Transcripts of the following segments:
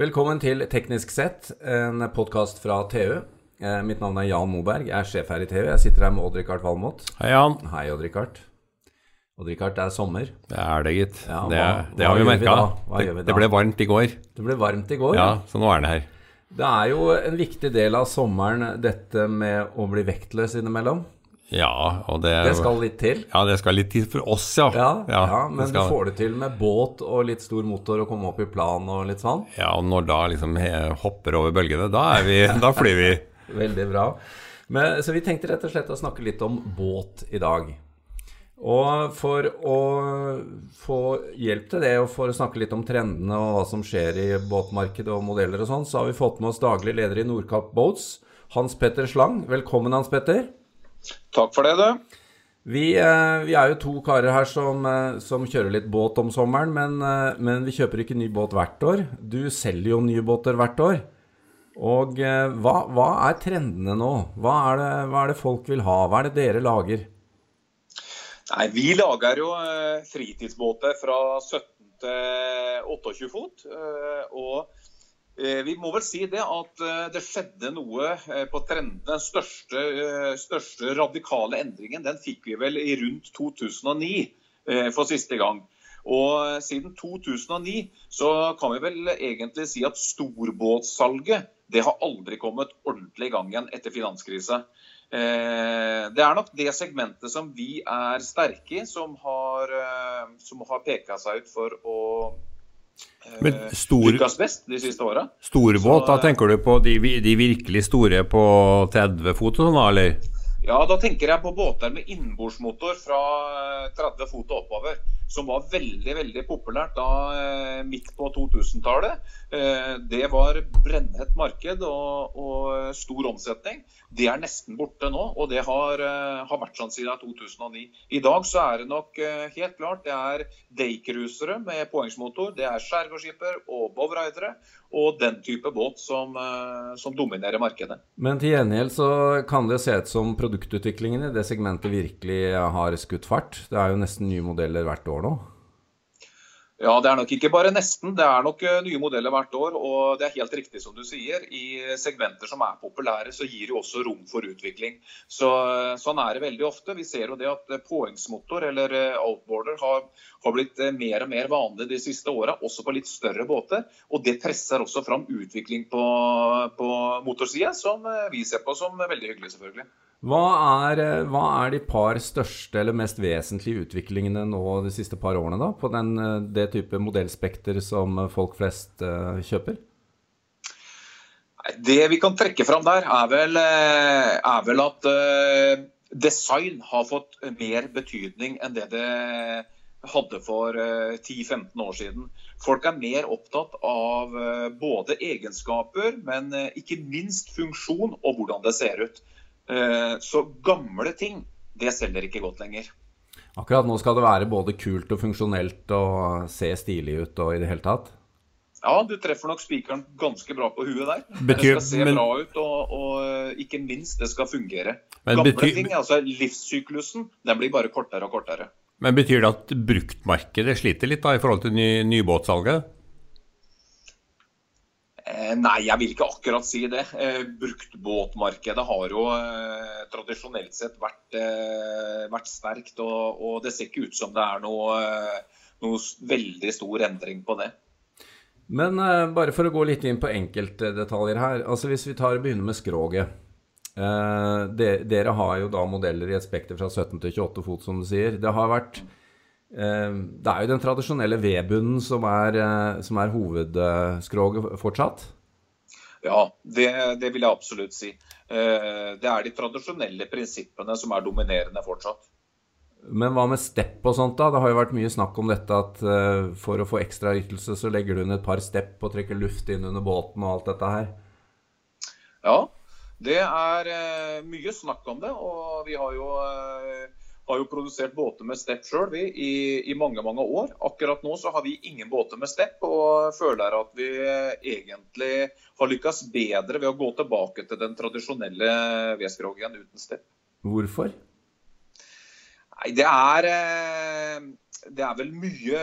Velkommen til Teknisk sett, en podkast fra TU. Eh, mitt navn er Jan Moberg, jeg er sjef her i TU. Jeg sitter her med Odd-Rikard Valmot. Hei, Jan. Hei, Odd-Rikard. Odd-Rikard, det er sommer. Det er det, gitt. Ja, det, hva- det har vi merka. Det, det ble varmt i går. Det ble varmt i går. Ja, så nå er det her. Det er jo en viktig del av sommeren dette med å bli vektløs innimellom. Ja, og det Det skal litt til. Ja, det skal litt til for oss, ja. Ja, ja, ja men du får det til med båt og litt stor motor og komme opp i plan og litt sånn. Ja, og når da liksom hopper over bølgene, da, er vi, da flyr vi. Veldig bra. Men, så vi tenkte rett og slett å snakke litt om båt i dag. Og for å få hjelp til det, og for å snakke litt om trendene og hva som skjer i båtmarkedet og modeller og sånn, så har vi fått med oss daglig leder i Nordkapp Boats, Hans Petter Slang. Velkommen, Hans Petter. Takk for det, du. Vi, eh, vi er jo to karer her som, eh, som kjører litt båt om sommeren, men, eh, men vi kjøper ikke ny båt hvert år. Du selger jo nye båter hvert år. Og hva, hva er trendene nå? Hva er, det, hva er det folk vil ha? Hva er det dere lager? Nei, Vi lager jo fritidsbåter fra 17 til 28 fot. Og vi må vel si det at eh, det skjedde noe eh, på trendene. Den største, eh, største radikale endringen den fikk vi vel i rundt 2009 eh, for siste gang. Og siden 2009 så kan vi vel egentlig si at storbåtsalget det har aldri kommet ordentlig i gang igjen etter finanskrisa. Eh, Det er nok det segmentet som vi er sterke i, som har, eh, som har peka seg ut for å eh, Men stor, lykkes best de siste åra. storbåt, da eh, tenker du på de, de virkelig store på 30 fot og sånn, eller? Ja, da tenker jeg på båter med innbordsmotor fra eh, 30 fot og oppover. Som var veldig veldig populært da eh, midt på 2000-tallet. Eh, Det var brennhett marked og, og stor omsetning. Det er nesten borte nå, og det har, eh, har vært sånn siden 2009. I dag så er det nok eh, helt klart det er daycruisere med poengsmotor, det er skjærgårdsskiper og bowridere og den type båt som, eh, som dominerer markedet. Men til gjengjeld så kan det se ut som produktutviklingen i det segmentet virkelig har skutt fart. Det er jo nesten nye modeller hvert år nå. Ja, det er nok ikke bare nesten. Det er nok eh, nye modeller hvert år. Og det er helt riktig som du sier. I segmenter som er populære, så gir det også rom for utvikling. Så, eh, sånn er det veldig ofte. Vi ser jo det at poengsmotor påhengsmotor eller eh, outboarder har, har blitt eh, mer og mer vanlig de siste åra, også på litt større båter. Og det presser også fram utvikling på, på motorsida, som eh, vi ser på som veldig hyggelig, selvfølgelig. Hva er, eh, hva er de par største eller mest vesentlige utviklingene nå de siste par årene da, på den, eh, det type modellspekter som eh, folk flest kjøper? Det vi kan trekke fram der, er vel, er vel at design har fått mer betydning enn det det hadde for eh, 10-15 år siden. Folk er mer opptatt av både egenskaper, men ikke minst funksjon og hvordan det ser ut. Eh, Så gamle ting, det selger ikke godt lenger. Akkurat nå skal det være både kult og funksjonelt og se stilig ut og i det hele tatt. Ja, du treffer nok spikeren ganske bra på huet der. Betyr- det skal se men- bra ut, og, og eh, ikke minst, det skal fungere. Men Gamle betyr- ting, altså livssyklusen, den blir bare kortere og kortere. Men betyr det at bruktmarkedet sliter litt da, i forhold til ny, nybåtsalget? Eh, nei, jeg vil ikke akkurat si det. Eh, bruktbåtmarkedet har jo eh, tradisjonelt sett vært, vært sterkt, og, og det ser ikke ut som det er noe, noe veldig stor endring på det. Men bare for å gå litt inn på enkeltdetaljer her. altså Hvis vi tar og begynner med skroget. De, dere har jo da modeller i et spekter fra 17 til 28 fot, som du sier. Det har vært Det er jo den tradisjonelle V-bunnen som er, eh, som er hovedskroget fortsatt. Ja, det, det vil jeg absolutt si. Eh, det er de tradisjonelle prinsippene som er dominerende fortsatt. Men hva med stepp og sånt, da? Det har jo vært mye snakk om dette at eh, for å få ekstra ytelse, så legger du inn et par stepp og trekker luft inn under båten og alt dette her. Ja, det er mye snakk om det. Og vi har jo, har jo produsert båter med stepp sjøl i, i mange mange år. Akkurat nå så har vi ingen båter med stepp, og føler at vi eh, egentlig har lykkes bedre ved å gå tilbake til den tradisjonelle V-skrogen uten stepp. Hvorfor? Nei, det er eh, det er vel mye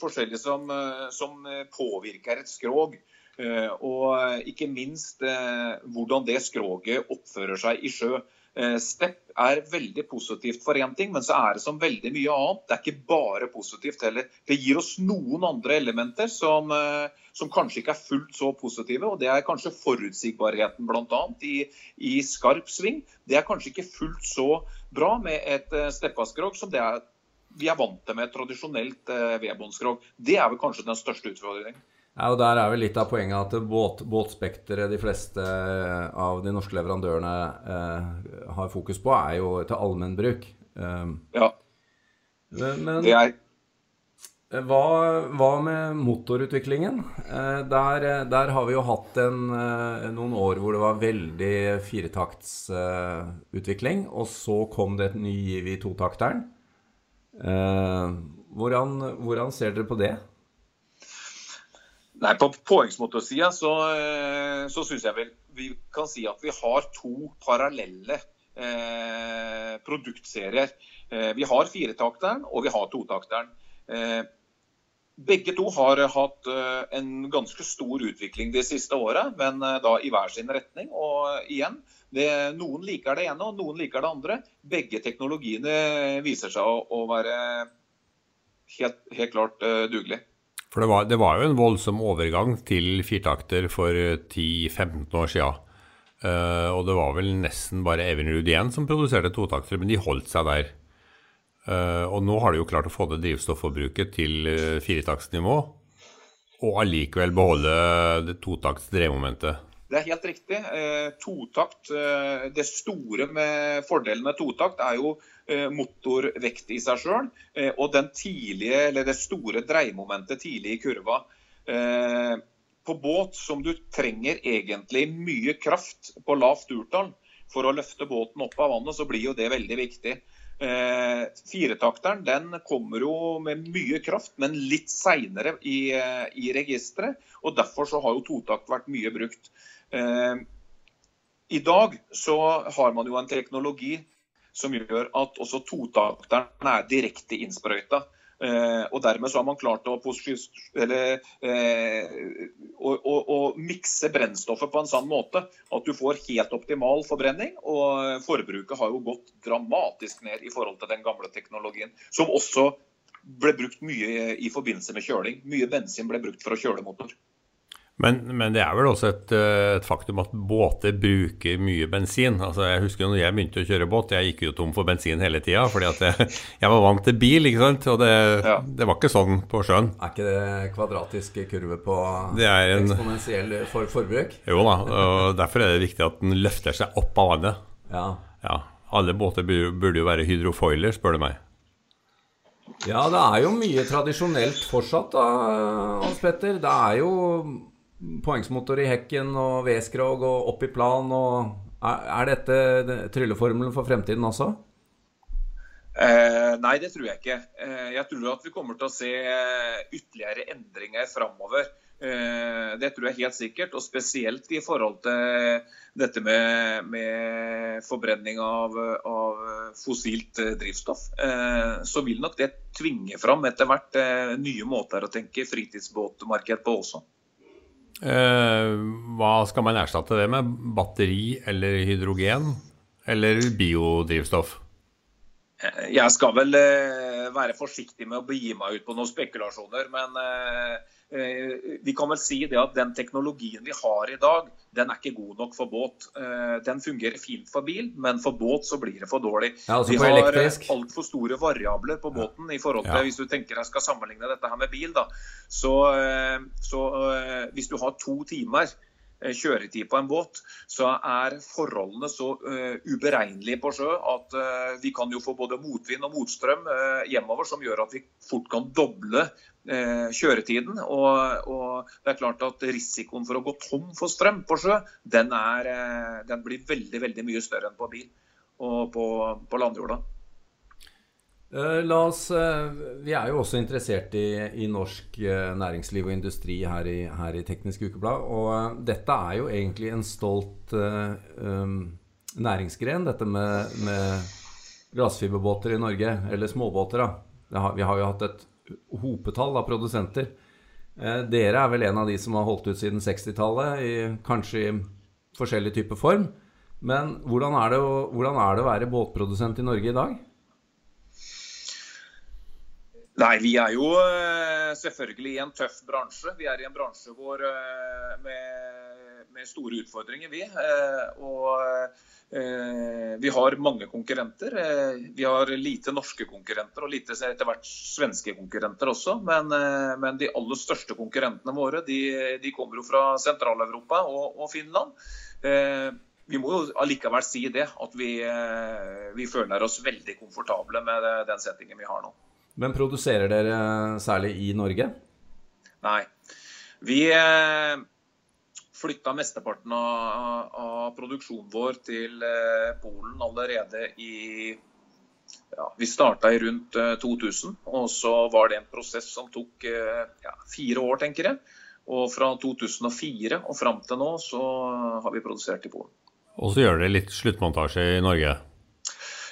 forskjellig som, eh, som påvirker et skrog. Eh, og ikke minst eh, hvordan det skroget oppfører seg i sjø. Eh, Stepp er veldig positivt for én ting, men så er det som veldig mye annet. Det er ikke bare positivt heller. Det gir oss noen andre elementer som, som kanskje ikke er fullt så positive. og Det er kanskje forutsigbarheten bl.a. I, i skarp sving. Det er kanskje ikke fullt så bra med et steppaskrog som det er vi er vant til med et tradisjonelt vedbåndskrog. Det er vel kanskje den største utfordringen. Ja, og Der er vel litt av poenget at båt, båtspekteret de fleste av de norske leverandørene eh, har fokus på, er jo til allmennbruk. Eh, ja. Men, det er hva, hva, med motorutviklingen? Eh, der, der, har vi jo hatt en, eh, noen år hvor det var veldig firetaktsutvikling. Eh, og så kom det et ny giv i totakteren. Eh, hvordan, hvordan ser dere på det? Nei, På påhengsmotorsida så, si, så syns jeg vel vi kan si at vi har to parallelle eh, produktserier. Eh, vi har firetakteren og vi har totakteren. Eh, begge to har hatt eh, en ganske stor utvikling de siste åra, men eh, da i hver sin retning. Og igjen, det, noen liker det ene og noen liker det andre. Begge teknologiene viser seg å, å være helt, helt klart dugelige. For det var, det var, jo en voldsom overgang til firtakter for 10-15 år siden. Uh, og det var vel nesten bare Evinrude igjen som produserte totaktere, men de holdt seg der. Uh, og nå har de jo klart å få det drivstofforbruket til uh, firetaktsnivå, og allikevel beholde det totakts drevmomentet. Det er helt riktig. Totakt, Det store med fordelen med totakt er jo Eh, motorvekt i seg sjøl. Eh, og tidlige, det store dreiemomentet tidlig i kurva. Eh, på båt som du trenger egentlig mye kraft på lavt urtall for å løfte båten opp av vannet, så blir jo det veldig viktig. Eh, firetakteren den kommer jo med mye kraft, men litt seinere i, i registeret. og Derfor så har jo totakt vært mye brukt. Eh, I dag så har man jo en teknologi som gjør at også totakteren er direkte innsprøyta. Eh, og dermed så har man klart å, eller, eh, å, å, å, mikse brennstoffet på en sånn måte at du får helt optimal forbrenning. Og forbruket har jo gått dramatisk ned i forhold til den gamle teknologien. Som også ble brukt mye i forbindelse med kjøling. Mye bensin ble brukt for å kjøle motor. Men, men, det er vel også et, eh, et, faktum at båter bruker mye bensin. Altså, jeg husker når jeg begynte å kjøre båt, jeg gikk jo tom for bensin hele tida. Fordi jeg, jeg, var vant til bil, ikke sant. Og det, ja. det, var ikke sånn på sjøen. Er ikke det kvadratisk kurve på det en, eksponentiell for, forbruk? Jo da, og derfor er det viktig at den løfter seg opp av vannet. Ja. ja. Alle båter burde jo være hydrofoiler, spør du meg. Ja, det er jo mye tradisjonelt fortsatt, da, Hans Petter. Det er jo poengsmotor i hekken og V-skrog og opp i plan. Er dette trylleformelen for fremtiden også? Eh, nei, det tror jeg ikke. Eh, jeg tror at vi kommer til å se eh, ytterligere endringer framover. Eh, det tror jeg helt sikkert. Og spesielt i forhold til dette med, med forbrenning av, av, fossilt eh, drivstoff. Eh, så vil nok det tvinge fram etter hvert nye måter å tenke fritidsbåtmarked på også. Eh, hva skal man erstatte det med? Batteri eller hydrogen? Eller biodrivstoff? Eh, jeg skal vel eh, være forsiktig med å begi meg ut på noen spekulasjoner. Men vi kan vel si det at den teknologien vi har i dag, den er ikke god nok for båt. Den fungerer fint for bil, men for båt så blir det for dårlig. Ja, altså vi har altfor store variabler på båten i forhold til ja. hvis du tenker jeg skal sammenligne dette her med bil. da. Så, så hvis du har to timer Eh, kjøretid på en båt, så er forholdene så uh, uberegnelige på sjø at uh, vi kan jo få både motvind og motstrøm uh, hjemover som gjør at vi fort kan doble kjøretiden. Og, og, det er klart at risikoen for å gå tom for strøm på sjø, den, er, den blir veldig, veldig mye større enn på bil og på, på landjorda. Eh, la oss, eh, Vi er jo også interessert i, i norsk eh, næringsliv og industri her i, her i, Teknisk Ukeblad. Og dette er jo egentlig en stolt um, næringsgren, dette med, med glassfiberbåter i Norge. Eller småbåter, da. Har, vi har jo hatt et hopetall av produsenter. Eh, dere er vel en av de som har holdt ut siden 60-tallet, kanskje i forskjellig type form. Men hvordan er, å, hvordan er, det å, være båtprodusent i Norge i dag? Nei, vi er jo eh, selvfølgelig i en tøff bransje. Vi er i en bransje hvor, eh, med, med store utfordringer, vi. Og vi har mange konkurrenter. Vi har lite norske konkurrenter og lite etter hvert svenske konkurrenter også. Men, men de aller største konkurrentene våre de, de kommer jo fra Sentral-Europa og, og, Finland vi må jo allikevel si det, at vi, eh, vi, føler oss veldig komfortable med den settingen vi har nå. Men produserer dere særlig i Norge? Nei. Vi eh, flytta mesteparten av, av produksjonen vår til eh, Polen allerede i ja, Vi starta i rundt 2000, og så var det en prosess som tok ja, fire år, tenker jeg. Og fra 2004 og fram til nå så har vi produsert i Polen. Og så gjør dere litt sluttmontasje i Norge?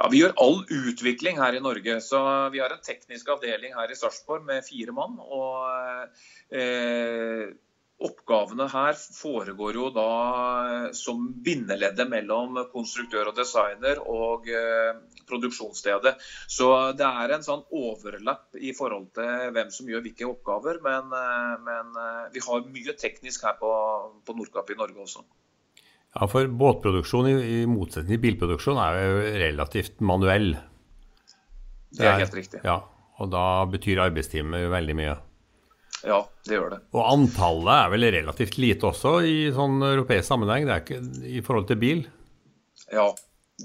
Ja, Vi gjør all utvikling her i Norge. så Vi har en teknisk avdeling her i Sarpsborg med fire mann. og eh, Oppgavene her foregår jo da som bindeleddet mellom konstruktør og designer og eh, produksjonsstedet. Så det er en sånn overlapp i forhold til hvem som gjør hvilke oppgaver. Men, eh, men eh, vi har mye teknisk her på, på Nordkapp i Norge også. Ja, for båtproduksjon i, i motsetning til bilproduksjon er jo relativt manuell. Det er, helt riktig. Ja, Og da betyr arbeidstimer veldig mye. Ja, det gjør det. Og antallet er vel relativt lite også i sånn europeisk sammenheng, det er ikke i forhold til bil? Ja,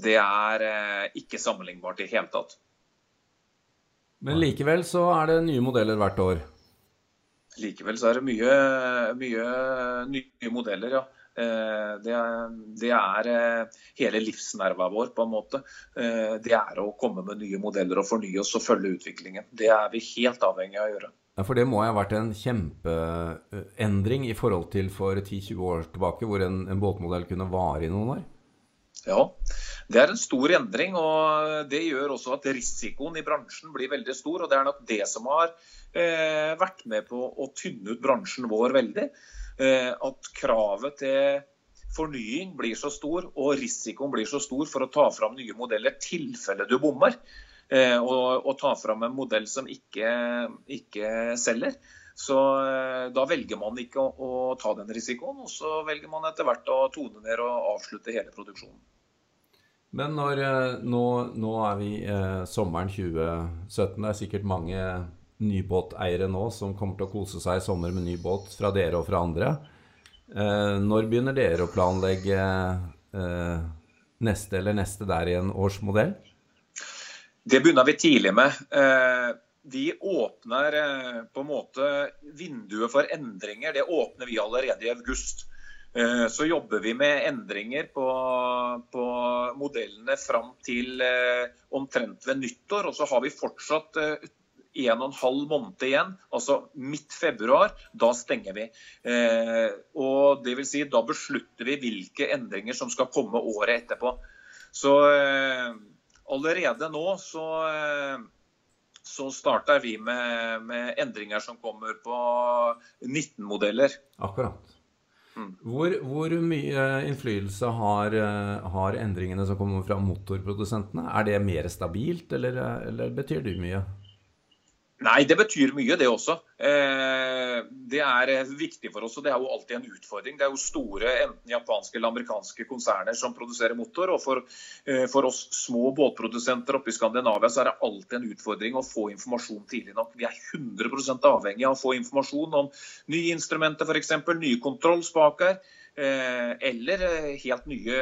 det er eh, ikke sammenlignbart i hele tatt. Men likevel så er det nye modeller hvert år? Likevel så er det mye, mye nye modeller, ja. Eh, det er, det er, eh, hele livsnerva vår, på en måte. Eh, det er å komme med nye modeller og fornye oss og følge utviklingen. Det er vi helt avhengig av å gjøre. For det må ha vært en kjempeendring i forhold til for 10-20 år tilbake, hvor en, en båtmodell kunne vare i noen år? Ja, det er en stor endring. og Det gjør også at risikoen i bransjen blir veldig stor. og Det er nok det som har eh, vært med på å tynne ut bransjen vår veldig. Eh, at kravet til fornying blir så stor og risikoen blir så stor for å ta fram nye modeller tilfelle du bommer. Eh, og, og ta fram en modell som ikke, ikke selger. Så eh, da velger man ikke å, å, ta den risikoen, og så velger man etter hvert å tone ned og avslutte hele produksjonen. Men når, nå, nå, er vi eh, sommeren 2017. Det er sikkert mange nybåteiere nå som kommer til å kose seg i sommer med ny båt fra dere og fra andre. Eh, når begynner dere å planlegge eh, neste eller neste der i en årsmodell? Det begynner vi tidlig med. Eh, vi åpner eh, på en måte vinduet for endringer. Det åpner vi allerede i august. Eh, så jobber vi med endringer på, på modellene fram til omtrent ved nyttår. Og så har vi fortsatt en og en halv måned igjen, altså midt februar, da stenger vi. Og det vil si, Da beslutter vi hvilke endringer som skal komme året etterpå. Så allerede nå så, eh, så starter vi med, med, endringer som kommer på 19 modeller. Akkurat. Mm. Hvor, hvor, mye innflytelse har, eh, har, endringene som kommer fra motorprodusentene? Er det mer stabilt, eller, eller betyr det mye? Nei, det betyr mye, det også. Eh, det er eh, viktig for oss, og det er jo alltid en utfordring. Det er jo store enten japanske eller amerikanske konserner som produserer motor. Og for, eh, for oss små båtprodusenter oppe i Skandinavia så er det alltid en utfordring å få informasjon tidlig nok. Vi er 100 avhengig av å få informasjon om nye instrumenter, f.eks. nye kontrollspaker. Eller helt nye,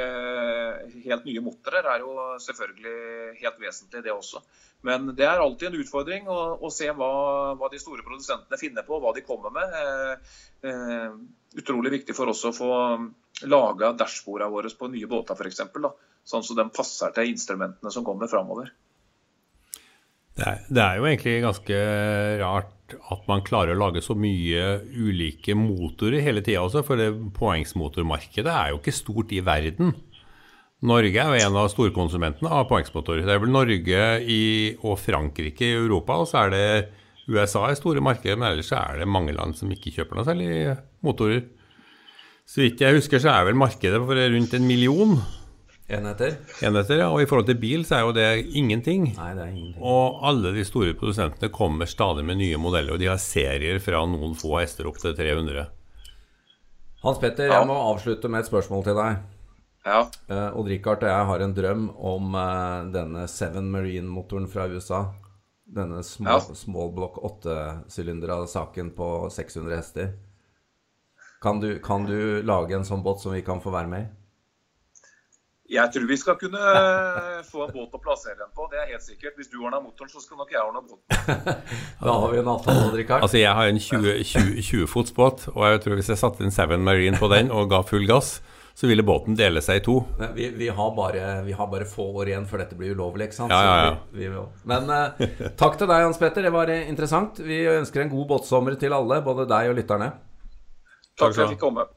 helt nye motorer er jo selvfølgelig helt vesentlig, det også. Men det er alltid en utfordring å, å se hva, hva, de store produsentene finner på, hva de kommer med. Eh, eh, utrolig viktig for oss å få laga dashbordene våre på nye båter f.eks. Sånn så de passer til instrumentene som kommer framover. Det det er jo egentlig ganske rart at man klarer å lage så mye ulike motorer hele tida også, for det poengsmotormarkedet er jo ikke stort i verden. Norge er jo en av storkonsumentene av poengsmotorer. Det er vel Norge i, og Frankrike i Europa, og så er det USA er store markeder, men ellers er det mange land som ikke kjøper noe særlig motorer. Så vidt jeg husker, så er vel markedet for rundt en million Enheter? enheter. Ja. Og i forhold til bil, så er jo det ingenting. Nei, det er ingenting. Og alle de store produsentene kommer stadig med nye modeller, og de har serier fra noen få hester opp til 300. Hans Petter, Ja. jeg må avslutte med et spørsmål til deg. Ja. Uh, Odd-Rikard og jeg har en drøm om uh, denne Seven Marine-motoren fra USA. Denne small, Ja. small block 8-sylindera saken på 600 hester. Kan du, kan du lage en sånn båt som vi kan få være med i? Jeg tror vi skal kunne eh, få en båt å plassere den på, det er helt sikkert. Hvis du ordner motoren, så skal nok jeg ordne båten. Da har vi en avtale, Odd-Rikard. Altså, jeg har en 20, 20, 20 fots båt, og jeg tror hvis jeg satte en Seven Marine på den og ga full gass, så ville båten dele seg i to. Men Vi, vi, har bare, vi har bare få år igjen før dette blir ulovlig, ikke sant? Ja, ja, ja. Vi, vi, men uh, takk til deg, Hans Petter. Det var eh, interessant. Vi ønsker en god båtsommer til alle, både deg og lytterne. Takk for at jeg fikk komme.